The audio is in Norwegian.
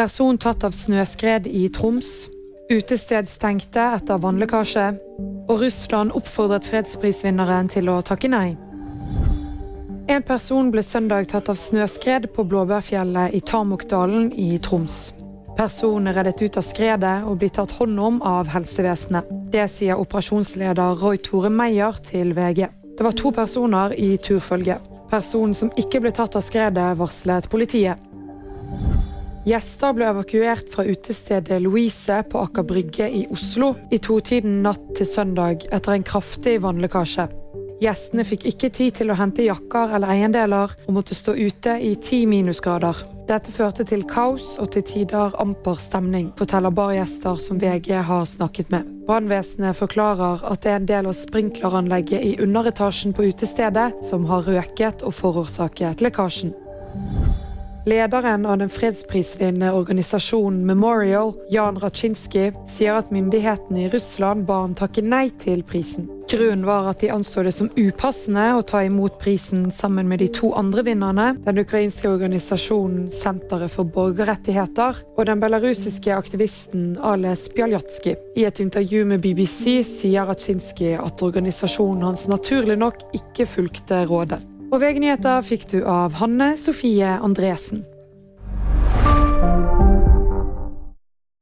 Person tatt av snøskred i Troms. Utested stengte etter vannlekkasje. Og Russland oppfordret fredsprisvinneren til å takke nei. En person ble søndag tatt av snøskred på Blåbærfjellet i Tamokdalen i Troms. Personen er reddet ut av skredet og blir tatt hånd om av helsevesenet. Det sier operasjonsleder Roy Tore Meyer til VG. Det var to personer i turfølge. Personen som ikke ble tatt av skredet, varslet politiet. Gjester ble evakuert fra utestedet Louise på Aker Brygge i Oslo i totiden natt til søndag etter en kraftig vannlekkasje. Gjestene fikk ikke tid til å hente jakker eller eiendeler og måtte stå ute i ti minusgrader. Dette førte til kaos og til tider amper stemning, forteller bargjester som VG har snakket med. Brannvesenet forklarer at det er en del av sprinkleranlegget i underetasjen på utestedet som har røket og forårsaket lekkasjen. Lederen av den fredsprisvinnende organisasjonen Memorial, Jan Raczynski, sier at myndighetene i Russland ba ham takke nei til prisen. Grunnen var at de anså det som upassende å ta imot prisen sammen med de to andre vinnerne, den ukrainske organisasjonen Senteret for borgerrettigheter og den belarusiske aktivisten Ales Bjaljatskij. I et intervju med BBC sier Raczynski at organisasjonen hans naturlig nok ikke fulgte rådet. Og VG-nyheter fikk du av Hanne Sofie Andresen.